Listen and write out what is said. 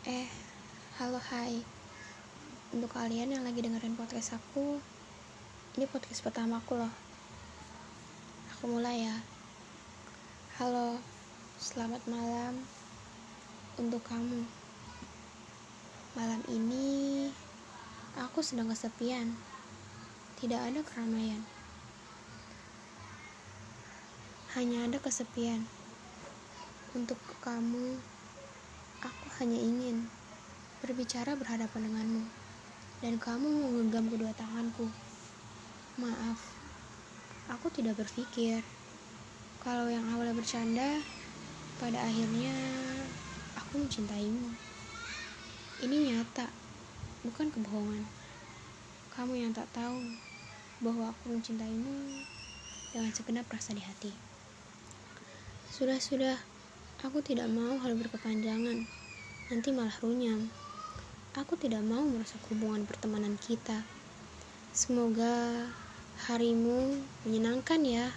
Eh, halo hai. Untuk kalian yang lagi dengerin podcast aku Ini podcast pertama aku loh. Aku mulai ya. Halo, selamat malam Untuk kamu. Malam ini Aku sedang kesepian. Tidak ada keramaian. Hanya ada kesepian. Untuk kamu Aku hanya ingin berbicara berhadapan denganmu, dan kamu menggenggam kedua tanganku. Maaf, aku tidak berpikir kalau yang awalnya bercanda, pada akhirnya aku mencintaimu. Ini nyata, bukan kebohongan. Kamu yang tak tahu bahwa aku mencintaimu dengan segenap rasa di hati. Sudah-sudah, Aku tidak mau hal berkepanjangan, nanti malah runyam. Aku tidak mau merusak hubungan pertemanan kita. Semoga harimu menyenangkan ya.